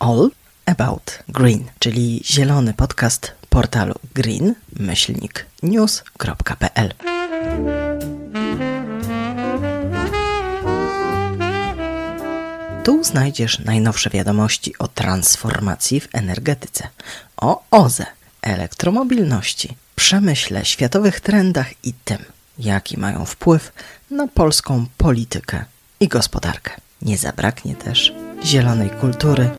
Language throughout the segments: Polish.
All About Green, czyli zielony podcast portalu green-news.pl. Tu znajdziesz najnowsze wiadomości o transformacji w energetyce, o OZE, elektromobilności, przemyśle, światowych trendach i tym, jaki mają wpływ na polską politykę i gospodarkę. Nie zabraknie też zielonej kultury.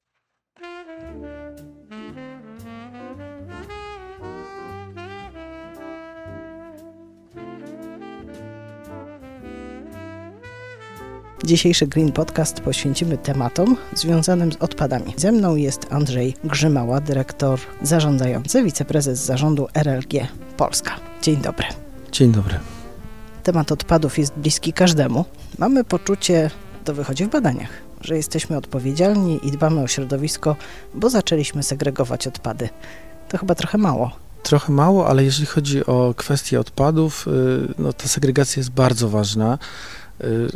Dzisiejszy Green Podcast poświęcimy tematom związanym z odpadami. Ze mną jest Andrzej Grzymała, dyrektor zarządzający, wiceprezes zarządu RLG Polska. Dzień dobry. Dzień dobry. Temat odpadów jest bliski każdemu. Mamy poczucie, to wychodzi w badaniach, że jesteśmy odpowiedzialni i dbamy o środowisko, bo zaczęliśmy segregować odpady. To chyba trochę mało. Trochę mało, ale jeżeli chodzi o kwestię odpadów, y, no ta segregacja jest bardzo ważna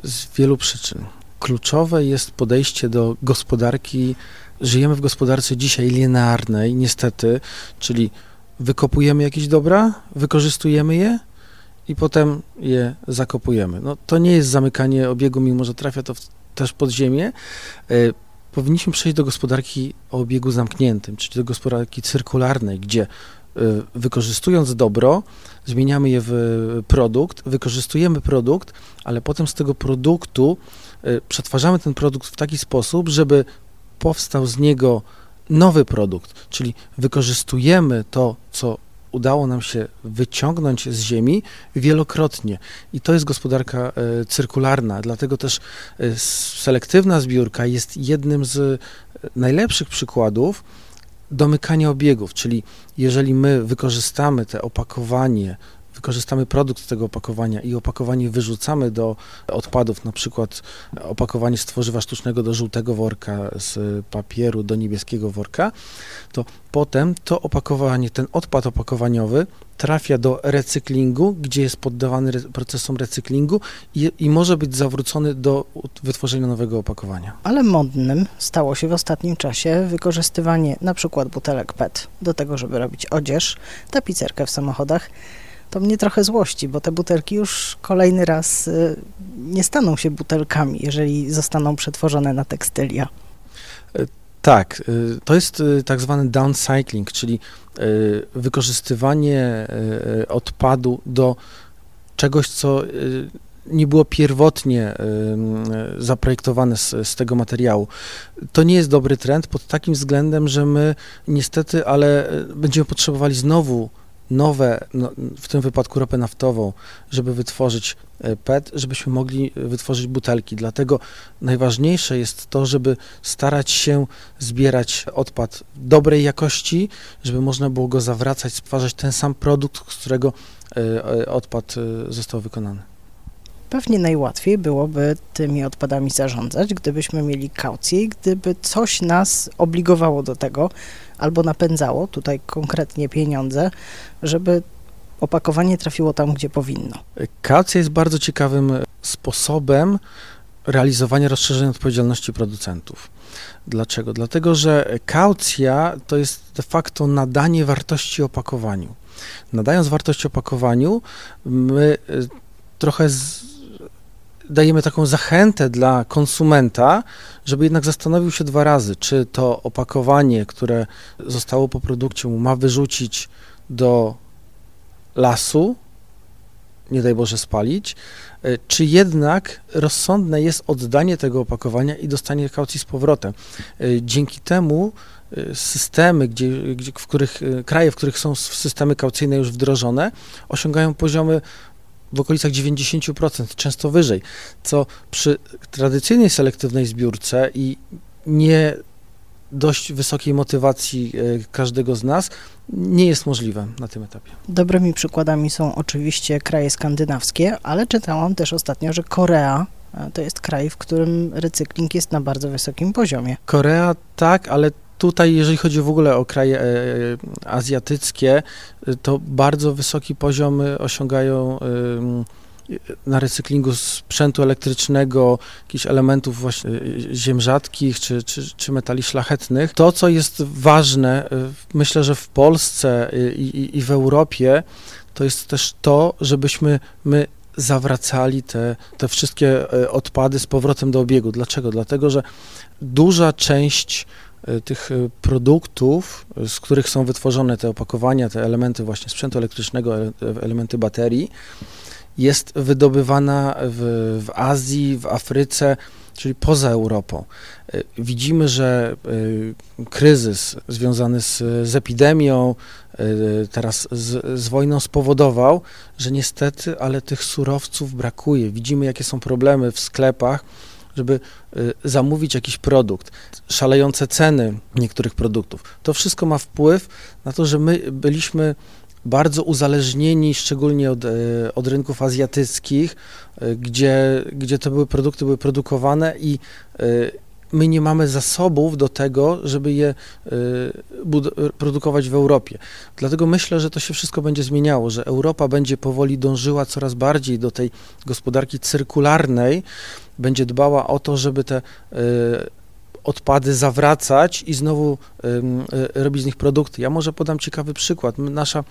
z wielu przyczyn. Kluczowe jest podejście do gospodarki. Żyjemy w gospodarce dzisiaj linearnej, niestety, czyli wykopujemy jakieś dobra, wykorzystujemy je i potem je zakopujemy. No, to nie jest zamykanie obiegu, mimo że trafia to w, też pod ziemię. Y, powinniśmy przejść do gospodarki o obiegu zamkniętym, czyli do gospodarki cyrkularnej, gdzie Y, wykorzystując dobro, zmieniamy je w produkt, wykorzystujemy produkt, ale potem z tego produktu y, przetwarzamy ten produkt w taki sposób, żeby powstał z niego nowy produkt, czyli wykorzystujemy to, co udało nam się wyciągnąć z ziemi wielokrotnie. I to jest gospodarka y, cyrkularna, dlatego też selektywna zbiórka jest jednym z najlepszych przykładów, domykanie obiegów, czyli jeżeli my wykorzystamy te opakowanie, wykorzystamy produkt z tego opakowania i opakowanie wyrzucamy do odpadów, na przykład opakowanie z tworzywa sztucznego do żółtego worka, z papieru do niebieskiego worka, to potem to opakowanie, ten odpad opakowaniowy trafia do recyklingu, gdzie jest poddawany procesom recyklingu i, i, może być zawrócony do wytworzenia nowego opakowania. Ale modnym stało się w ostatnim czasie wykorzystywanie na przykład butelek PET do tego, żeby robić odzież, tapicerkę w samochodach. To mnie trochę złości, bo te butelki już kolejny raz y, nie staną się butelkami, jeżeli zostaną przetworzone na tekstylia. Tak, y, to jest y, tak zwany downcycling, czyli y, wykorzystywanie odpadu do czegoś, co nie było pierwotnie zaprojektowane z, z, tego materiału. To nie jest dobry trend pod takim względem, że my niestety, ale będziemy potrzebowali znowu nowe, no, w tym wypadku ropę naftową, żeby wytworzyć e, PET, żebyśmy mogli wytworzyć butelki. Dlatego najważniejsze jest to, żeby starać się zbierać odpad dobrej jakości, żeby można było go zawracać, stwarzać ten sam produkt, z którego e, e, odpad został wykonany. Pewnie najłatwiej byłoby tymi odpadami zarządzać, gdybyśmy mieli kaucję, gdyby coś nas obligowało do tego, albo napędzało, tutaj konkretnie pieniądze, żeby opakowanie trafiło tam, gdzie powinno. Kaucja jest bardzo ciekawym sposobem realizowania rozszerzenia odpowiedzialności producentów. Dlaczego? Dlatego, że kaucja to jest de facto nadanie wartości opakowaniu. Nadając wartość opakowaniu, my y, trochę z, dajemy taką zachętę dla konsumenta, żeby jednak zastanowił się dwa razy, czy to opakowanie, które zostało po produkcie, ma wyrzucić do lasu, nie daj Boże spalić, e, czy jednak rozsądne jest oddanie tego opakowania i dostanie kaucji z powrotem. E, dzięki temu e, systemy, gdzie, gdzie, w których, kraje, w których są systemy kaucyjne już wdrożone, osiągają poziomy w okolicach 90%, często wyżej, co przy tradycyjnej selektywnej zbiórce i nie dość wysokiej motywacji e, każdego z nas nie jest możliwe na tym etapie. Dobrymi przykładami są oczywiście kraje skandynawskie, ale czytałam też ostatnio, że Korea e, to jest kraj, w którym recykling jest na bardzo wysokim poziomie. Korea tak, ale Tutaj, jeżeli chodzi w ogóle o kraje e, azjatyckie, to bardzo wysoki poziom osiągają na recyklingu sprzętu elektrycznego, jakichś elementów właśnie ziem rzadkich czy, czy, czy metali szlachetnych. To, co jest ważne, myślę, że w Polsce i, i, i w Europie, to jest też to, żebyśmy my zawracali te, te wszystkie odpady z powrotem do obiegu. Dlaczego? Dlatego, że duża część E, tych e, produktów, z których są wytworzone te opakowania, te elementy właśnie sprzętu elektrycznego, elementy baterii, jest wydobywana w, w Azji, w Afryce, czyli poza Europą. E, widzimy, że kryzys związany z, z epidemią, teraz z, z, wojną spowodował, że niestety, ale tych surowców brakuje. Widzimy, jakie są problemy w sklepach żeby y, zamówić jakiś produkt, szalejące ceny niektórych produktów. To wszystko ma wpływ na to, że my byliśmy bardzo uzależnieni, szczególnie od, y, od rynków azjatyckich, y, gdzie, gdzie te były produkty były produkowane i my nie mamy zasobów do tego, żeby je produkować w Europie. Dlatego myślę, że to się wszystko będzie zmieniało, że Europa będzie powoli dążyła coraz bardziej do tej gospodarki cyrkularnej, będzie dbała o to, żeby te y, odpady zawracać i znowu y, robić z nich produkty. Ja może podam ciekawy przykład. Nasza,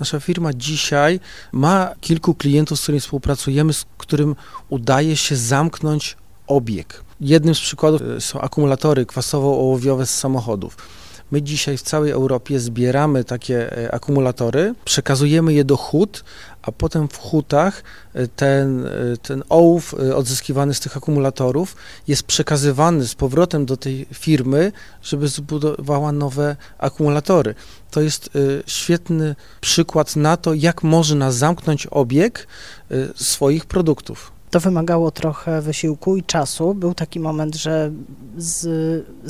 nasza firma dzisiaj ma kilku klientów, z którymi współpracujemy, z którym udaje się zamknąć obieg. Jednym z przykładów y, są akumulatory kwasowo-ołowiowe z samochodów. My dzisiaj w całej Europie zbieramy takie e, akumulatory, przekazujemy je do hut, a potem w hutach e, ten, e, ten ołów odzyskiwany z tych akumulatorów jest przekazywany z powrotem do tej firmy, żeby zbudowała nowe akumulatory. To jest świetny przykład na to, jak można zamknąć obieg swoich produktów. To wymagało trochę wysiłku i czasu. Był taki moment, że z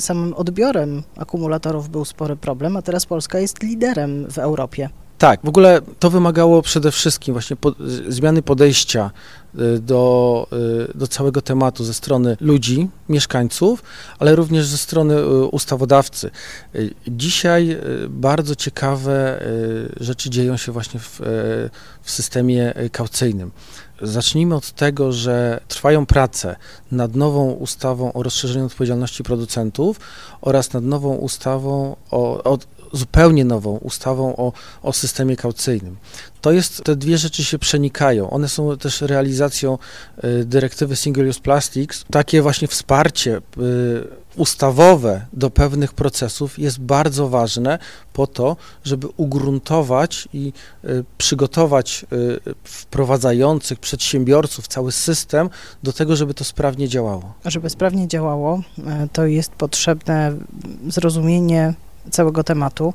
samym odbiorem akumulatorów był spory problem, a teraz Polska jest liderem w Europie. Tak, w ogóle to wymagało przede wszystkim właśnie po, zmiany podejścia y, do, y, do całego tematu ze strony ludzi, mieszkańców, ale również ze strony y, ustawodawcy. Dzisiaj bardzo ciekawe rzeczy dzieją się właśnie w, w systemie kaucyjnym. Zacznijmy od tego, że trwają prace nad nową ustawą o rozszerzeniu odpowiedzialności producentów oraz nad nową ustawą o, o zupełnie nową ustawą o, o systemie kaucyjnym. To jest, te dwie rzeczy się przenikają. One są też realizacją y, dyrektywy Single Use Plastics. Takie właśnie wsparcie y, ustawowe do pewnych procesów jest bardzo ważne po to, żeby ugruntować i y, przygotować wprowadzających przedsiębiorców, cały system do tego, żeby to sprawnie działało. Żeby sprawnie działało, to jest potrzebne zrozumienie całego tematu.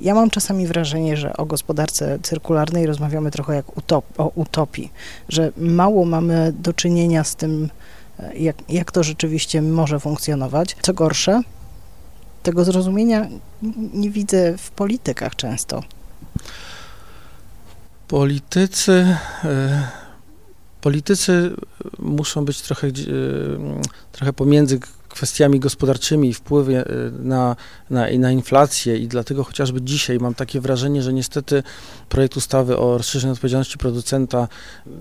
Ja mam czasami wrażenie, że o gospodarce cyrkularnej rozmawiamy trochę jak utop, o utopii, że mało mamy do czynienia z tym, e, jak, jak to rzeczywiście może funkcjonować. Co gorsze, tego zrozumienia nie widzę w politykach często. Politycy. E, politycy muszą być trochę, e, trochę pomiędzy kwestiami gospodarczymi e, na, na, na inflację i dlatego chociażby dzisiaj mam takie wrażenie, że niestety projekt ustawy o rozszerzeniu odpowiedzialności producenta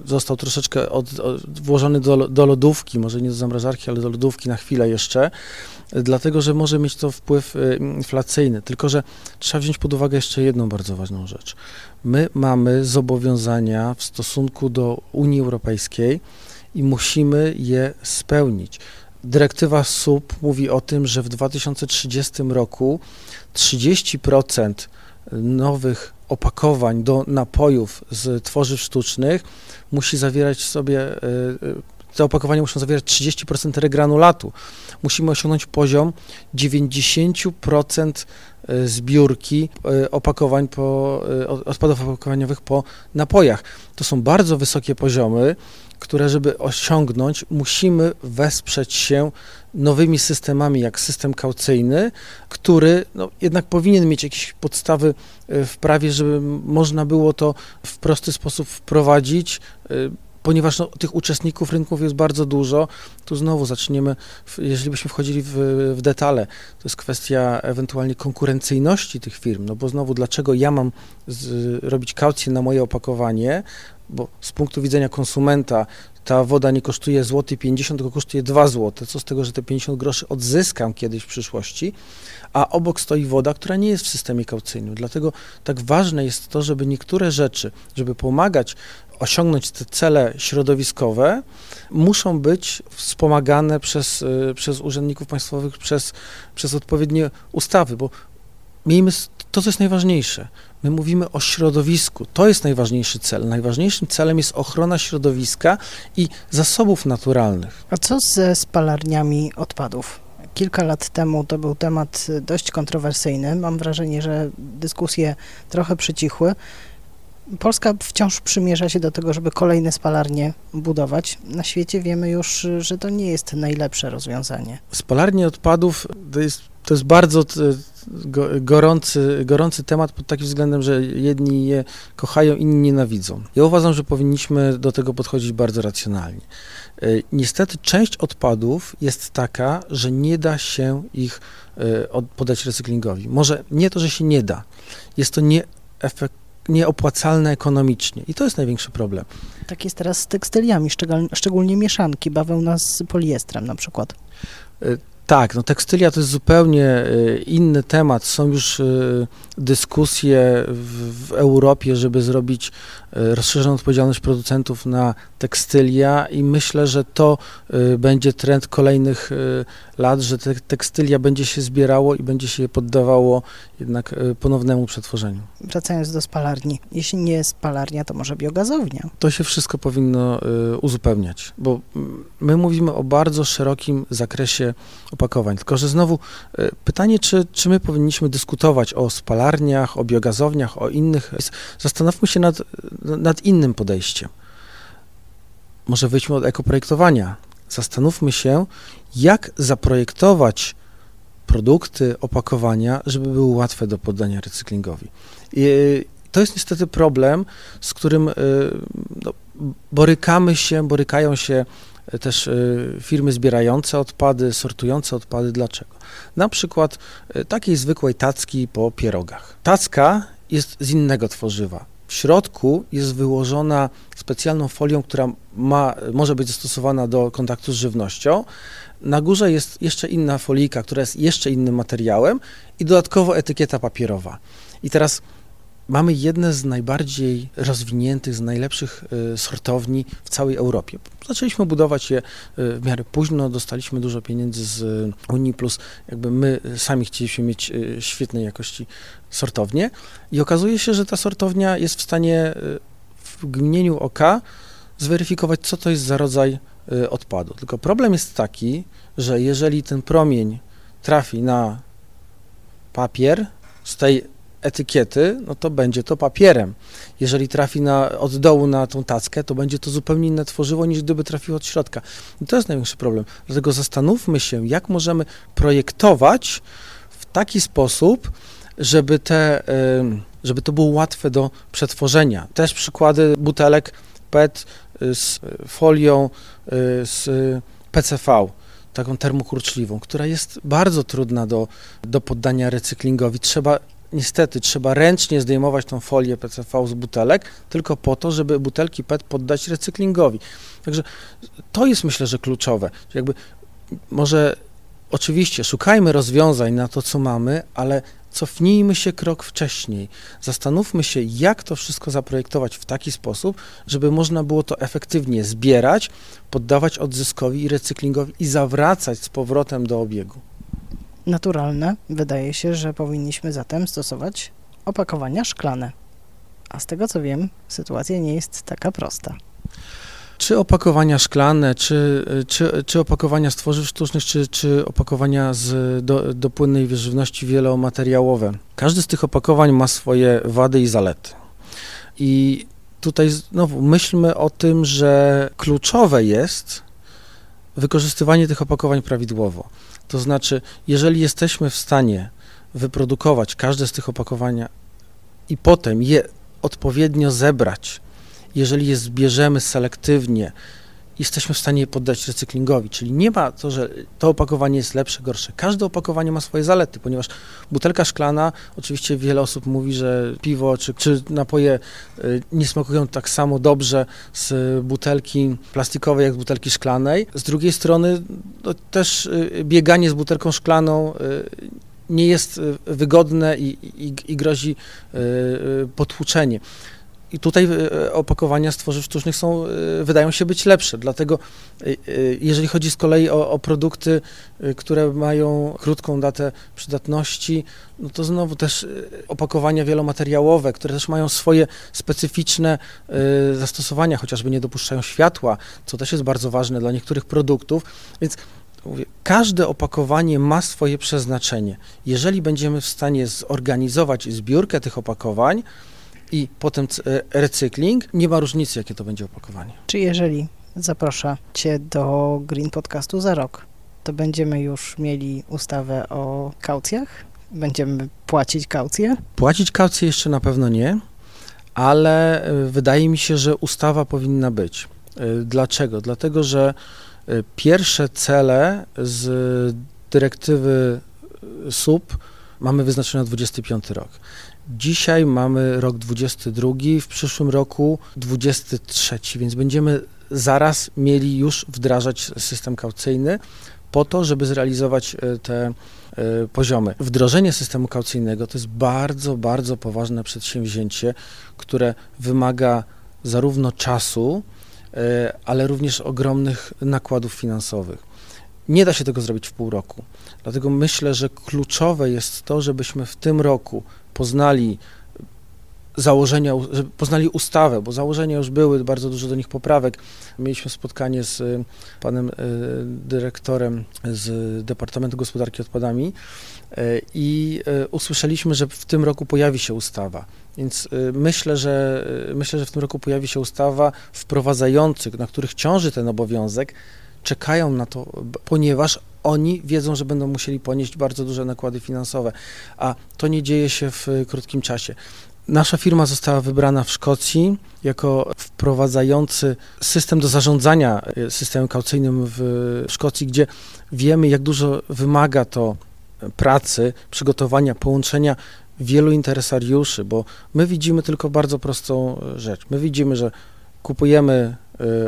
został troszeczkę od, od, włożony do, do lodówki, może nie do zamrażarki, ale do lodówki na chwilę jeszcze, dlatego, że może mieć to wpływ e, inflacyjny. Tylko, że trzeba wziąć pod uwagę jeszcze jedną bardzo ważną rzecz. My mamy zobowiązania w stosunku do Unii Europejskiej i musimy je spełnić. Dyrektywa SUP mówi o tym, że w 2030 roku 30% nowych opakowań do napojów z tworzyw sztucznych musi zawierać w sobie, e, e, te opakowania muszą zawierać 30% regranulatu. Musimy osiągnąć poziom 90% e, zbiórki opakowań po, odpadów opakowaniowych po napojach. To są bardzo wysokie poziomy, które żeby osiągnąć, musimy wesprzeć się nowymi systemami, jak system kaucyjny, który no, jednak powinien mieć jakieś podstawy e, w prawie, żeby można było to w prosty sposób wprowadzić e, ponieważ no, tych uczestników rynków jest bardzo dużo, tu znowu zaczniemy, jeżeli byśmy wchodzili w, w, detale, to jest kwestia ewentualnie konkurencyjności tych firm, no bo znowu, dlaczego ja mam robić kaucję na moje opakowanie, bo z punktu widzenia konsumenta ta woda nie kosztuje złoty 50, tylko kosztuje 2 zł. Co z tego, że te 50 groszy odzyskam kiedyś w przyszłości, a obok stoi woda, która nie jest w systemie kaucyjnym. Dlatego tak ważne jest to, żeby niektóre rzeczy, żeby pomagać osiągnąć te cele środowiskowe, muszą być wspomagane przez, y, przez urzędników państwowych, przez, przez odpowiednie ustawy, bo miejmy to, co jest najważniejsze. My mówimy o środowisku. To jest najważniejszy cel. Najważniejszym celem jest ochrona środowiska i zasobów naturalnych. A co ze spalarniami odpadów? Kilka lat temu to był temat dość kontrowersyjny. Mam wrażenie, że dyskusje trochę przycichły. Polska wciąż przymierza się do tego, żeby kolejne spalarnie budować. Na świecie wiemy już, że to nie jest najlepsze rozwiązanie. Spalarnie odpadów to jest, to jest bardzo gorący, gorący temat pod takim względem, że jedni je kochają, inni nienawidzą. Ja uważam, że powinniśmy do tego podchodzić bardzo racjonalnie. E, niestety część odpadów jest taka, że nie da się ich e, podać recyklingowi. Może nie to, że się nie da, jest to nieefektywne nieopłacalne ekonomicznie. I to jest największy problem. Tak jest teraz z tekstyliami, szczególnie mieszanki, bawełna z poliestrem na przykład. E, tak, no tekstylia to jest zupełnie e, inny temat. Są już e, dyskusje w, w Europie, żeby zrobić rozszerzoną odpowiedzialność producentów na tekstylia i myślę, że to będzie trend kolejnych lat, że te tekstylia będzie się zbierało i będzie się poddawało jednak ponownemu przetworzeniu. Wracając do spalarni, jeśli nie spalarnia, to może biogazownia? To się wszystko powinno uzupełniać, bo my mówimy o bardzo szerokim zakresie opakowań. Tylko, że znowu e, pytanie, czy, czy my powinniśmy dyskutować o spalarniach, o biogazowniach, o innych. Zastanówmy się nad, nad innym podejściem. Może wyjdźmy od ekoprojektowania. Zastanówmy się, jak zaprojektować produkty, opakowania, żeby były łatwe do poddania recyklingowi. I to jest niestety problem, z którym e, no, borykamy się, borykają się też e, firmy zbierające odpady, sortujące odpady. Dlaczego? Na przykład takiej zwykłej tacki po pierogach. Tacka jest z innego tworzywa. W środku jest wyłożona specjalną folią, która ma, może być zastosowana do kontaktu z żywnością. Na górze jest jeszcze inna folika, która jest jeszcze innym materiałem i dodatkowo etykieta papierowa. I teraz mamy jedne z najbardziej rozwiniętych, z najlepszych y, sortowni w całej Europie. Zaczęliśmy budować je y, w miarę późno, dostaliśmy dużo pieniędzy z Unii, plus jakby my sami chcieliśmy mieć y, świetnej jakości sortownię i okazuje się, że ta sortownia jest w stanie w gminieniu oka zweryfikować, co to jest za rodzaj odpadu. Tylko problem jest taki, że jeżeli ten promień trafi na papier z tej etykiety, no to będzie to papierem. Jeżeli trafi na, od dołu na tą tackę, to będzie to zupełnie inne tworzywo niż gdyby trafiło od środka. I to jest największy problem. Dlatego zastanówmy się, jak możemy projektować w taki sposób, żeby, te, żeby to było łatwe do przetworzenia. Też przykłady butelek PET y, z folią y, z PCV taką termokurczliwą, która jest bardzo trudna do, do poddania recyklingowi. Trzeba niestety trzeba ręcznie zdejmować tą folię PCV z butelek, tylko po to, żeby butelki PET poddać recyklingowi. Także to jest myślę, że kluczowe. Jakby może oczywiście szukajmy rozwiązań na to, co mamy, ale cofnijmy się krok wcześniej. Zastanówmy się, jak to wszystko zaprojektować w taki sposób, żeby można było to efektywnie zbierać, poddawać odzyskowi i recyklingowi i zawracać z powrotem do obiegu naturalne, wydaje się, że powinniśmy zatem stosować opakowania szklane. A z tego co wiem, sytuacja nie jest taka prosta. Czy opakowania szklane, czy, czy, czy opakowania z tworzyw sztucznych, czy, czy opakowania z do, do płynnej żywności wielomateriałowe. Każdy z tych opakowań ma swoje wady i zalety. I tutaj znowu myślmy o tym, że kluczowe jest wykorzystywanie tych opakowań prawidłowo. To znaczy, jeżeli jesteśmy w stanie wyprodukować każde z tych opakowania i potem je odpowiednio zebrać, jeżeli je zbierzemy selektywnie jesteśmy w stanie poddać recyklingowi. Czyli nie ma to, że to opakowanie jest lepsze, gorsze. Każde opakowanie ma swoje zalety, ponieważ butelka szklana, oczywiście wiele osób mówi, że piwo czy, czy napoje y, nie smakują tak samo dobrze z butelki plastikowej, jak z butelki szklanej. Z drugiej strony no, też y, bieganie z butelką szklaną y, nie jest wygodne i, i, i grozi potłuczenie. I tutaj e, opakowania z tworzyw sztucznych są, e, wydają się być lepsze, dlatego e, jeżeli chodzi z kolei o, o, produkty, które mają krótką datę przydatności, no to znowu też opakowania wielomateriałowe, które też mają swoje specyficzne zastosowania, chociażby nie dopuszczają światła, co też jest bardzo ważne dla niektórych produktów, więc Mówię, każde opakowanie ma swoje przeznaczenie. Jeżeli będziemy w stanie zorganizować zbiórkę tych opakowań, i potem e, recykling, nie ma różnicy, jakie to będzie opakowanie. Czy jeżeli zaproszę Cię do Green Podcastu za rok, to będziemy już mieli ustawę o kaucjach? Będziemy płacić kaucję? Płacić kaucję jeszcze na pewno nie, ale e, wydaje mi się, że ustawa powinna być. E, dlaczego? Dlatego, że pierwsze cele z dyrektywy SUP mamy wyznaczone na 25 rok. Dzisiaj mamy rok 22, w przyszłym roku 23, więc będziemy zaraz mieli już wdrażać system kaucyjny po to, żeby zrealizować e, te e, poziomy. Wdrożenie systemu kaucyjnego to jest bardzo, bardzo poważne przedsięwzięcie, które wymaga zarówno czasu, e, ale również ogromnych nakładów finansowych. Nie da się tego zrobić w pół roku. Dlatego myślę, że kluczowe jest to, żebyśmy w tym roku poznali założenia, poznali ustawę, bo założenia już były, bardzo dużo do nich poprawek. Mieliśmy spotkanie z y, panem y, dyrektorem z Departamentu Gospodarki Odpadami y, i usłyszeliśmy, że w tym roku pojawi się ustawa. Więc myślę, że myślę, że w tym roku pojawi się ustawa wprowadzających, na których ciąży ten obowiązek, czekają na to, ponieważ oni wiedzą, że będą musieli ponieść bardzo duże nakłady finansowe, a to nie dzieje się w krótkim czasie. Nasza firma została wybrana w Szkocji jako wprowadzający system do zarządzania e, systemem kaucyjnym w Szkocji, gdzie wiemy, jak dużo wymaga to pracy, przygotowania, połączenia wielu interesariuszy, bo my widzimy tylko bardzo prostą rzecz. My widzimy, że kupujemy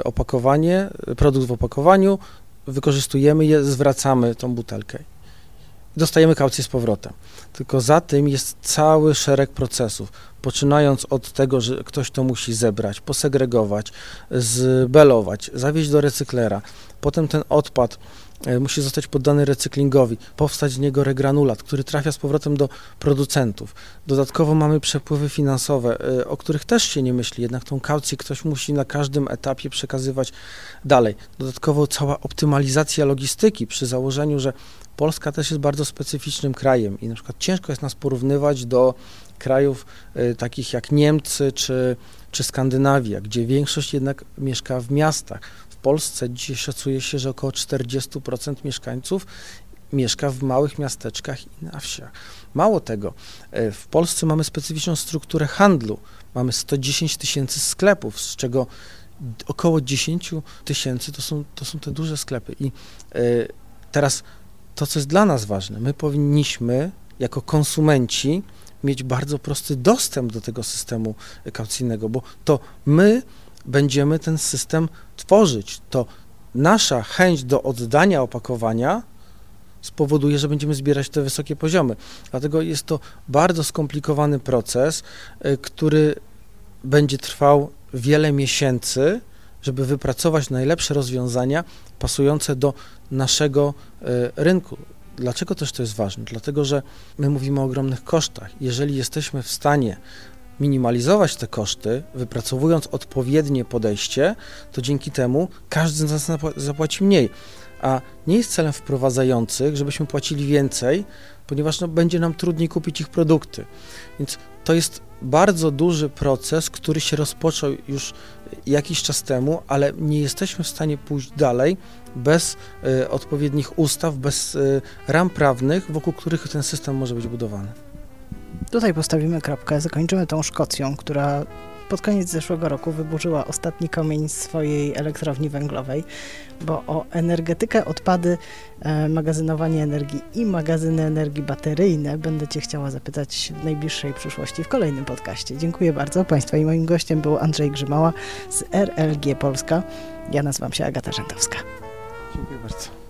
opakowanie, produkt w opakowaniu, wykorzystujemy je, zwracamy tą butelkę. Dostajemy kaucję z powrotem. Tylko za tym jest cały szereg procesów, poczynając od tego, że ktoś to musi zebrać, posegregować, zbelować, zawieźć do recyklera. Potem ten odpad musi zostać poddany recyklingowi, powstać z niego regranulat, który trafia z powrotem do producentów. Dodatkowo mamy przepływy finansowe, e, o których też się nie myśli, jednak tą kaucję ktoś musi na każdym etapie przekazywać dalej. Dodatkowo cała optymalizacja logistyki przy założeniu, że Polska też jest bardzo specyficznym krajem i na przykład ciężko jest nas porównywać do krajów y, takich jak Niemcy czy, czy Skandynawia, gdzie większość jednak mieszka w miastach. Polsce dzisiaj szacuje się, że około 40% mieszkańców mieszka w małych miasteczkach i na wsiach. Mało tego, e, w Polsce mamy specyficzną strukturę handlu. Mamy 110 tysięcy sklepów, z czego około 10 tysięcy to są, to są te duże sklepy. I e, teraz to, co jest dla nas ważne, my powinniśmy jako konsumenci mieć bardzo prosty dostęp do tego systemu kaucyjnego, bo to my będziemy ten system tworzyć, to nasza chęć do oddania opakowania spowoduje, że będziemy zbierać te wysokie poziomy. Dlatego jest to bardzo skomplikowany proces, y, który będzie trwał wiele miesięcy, żeby wypracować najlepsze rozwiązania pasujące do naszego y, rynku. Dlaczego też to jest ważne? Dlatego, że my mówimy o ogromnych kosztach. Jeżeli jesteśmy w stanie minimalizować te koszty, wypracowując odpowiednie podejście, to dzięki temu każdy z nas zapłaci mniej. A nie jest celem wprowadzających, żebyśmy płacili więcej, ponieważ no, będzie nam trudniej kupić ich produkty. Więc to jest bardzo duży proces, który się rozpoczął już jakiś czas temu, ale nie jesteśmy w stanie pójść dalej bez y, odpowiednich ustaw, bez y, ram prawnych, wokół których ten system może być budowany. Tutaj postawimy kropkę, zakończymy tą Szkocją, która pod koniec zeszłego roku wyburzyła ostatni komień swojej elektrowni węglowej, bo o energetykę, odpady, e, magazynowanie energii i magazyny energii bateryjne będę Cię chciała zapytać w najbliższej przyszłości w kolejnym podcaście. Dziękuję bardzo Państwa i moim gościem był Andrzej Grzymała z RLG Polska. Ja nazywam się Agata Rzędowska. Dziękuję bardzo.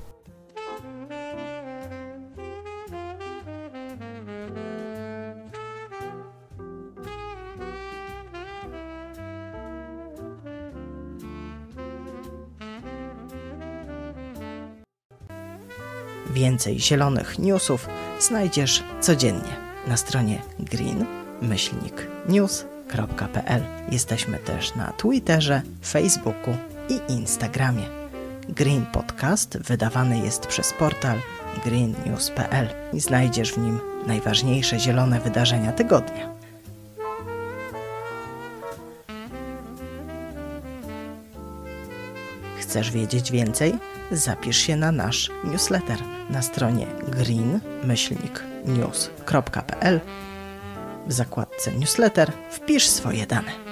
Więcej zielonych newsów znajdziesz codziennie na stronie green-news.pl. Jesteśmy też na Twitterze, Facebooku i Instagramie. Green Podcast wydawany jest przez portal greennews.pl i znajdziesz w nim najważniejsze zielone wydarzenia tygodnia. Chcesz wiedzieć więcej? Zapisz się na nasz newsletter na stronie green-news.pl. W zakładce newsletter wpisz swoje dane.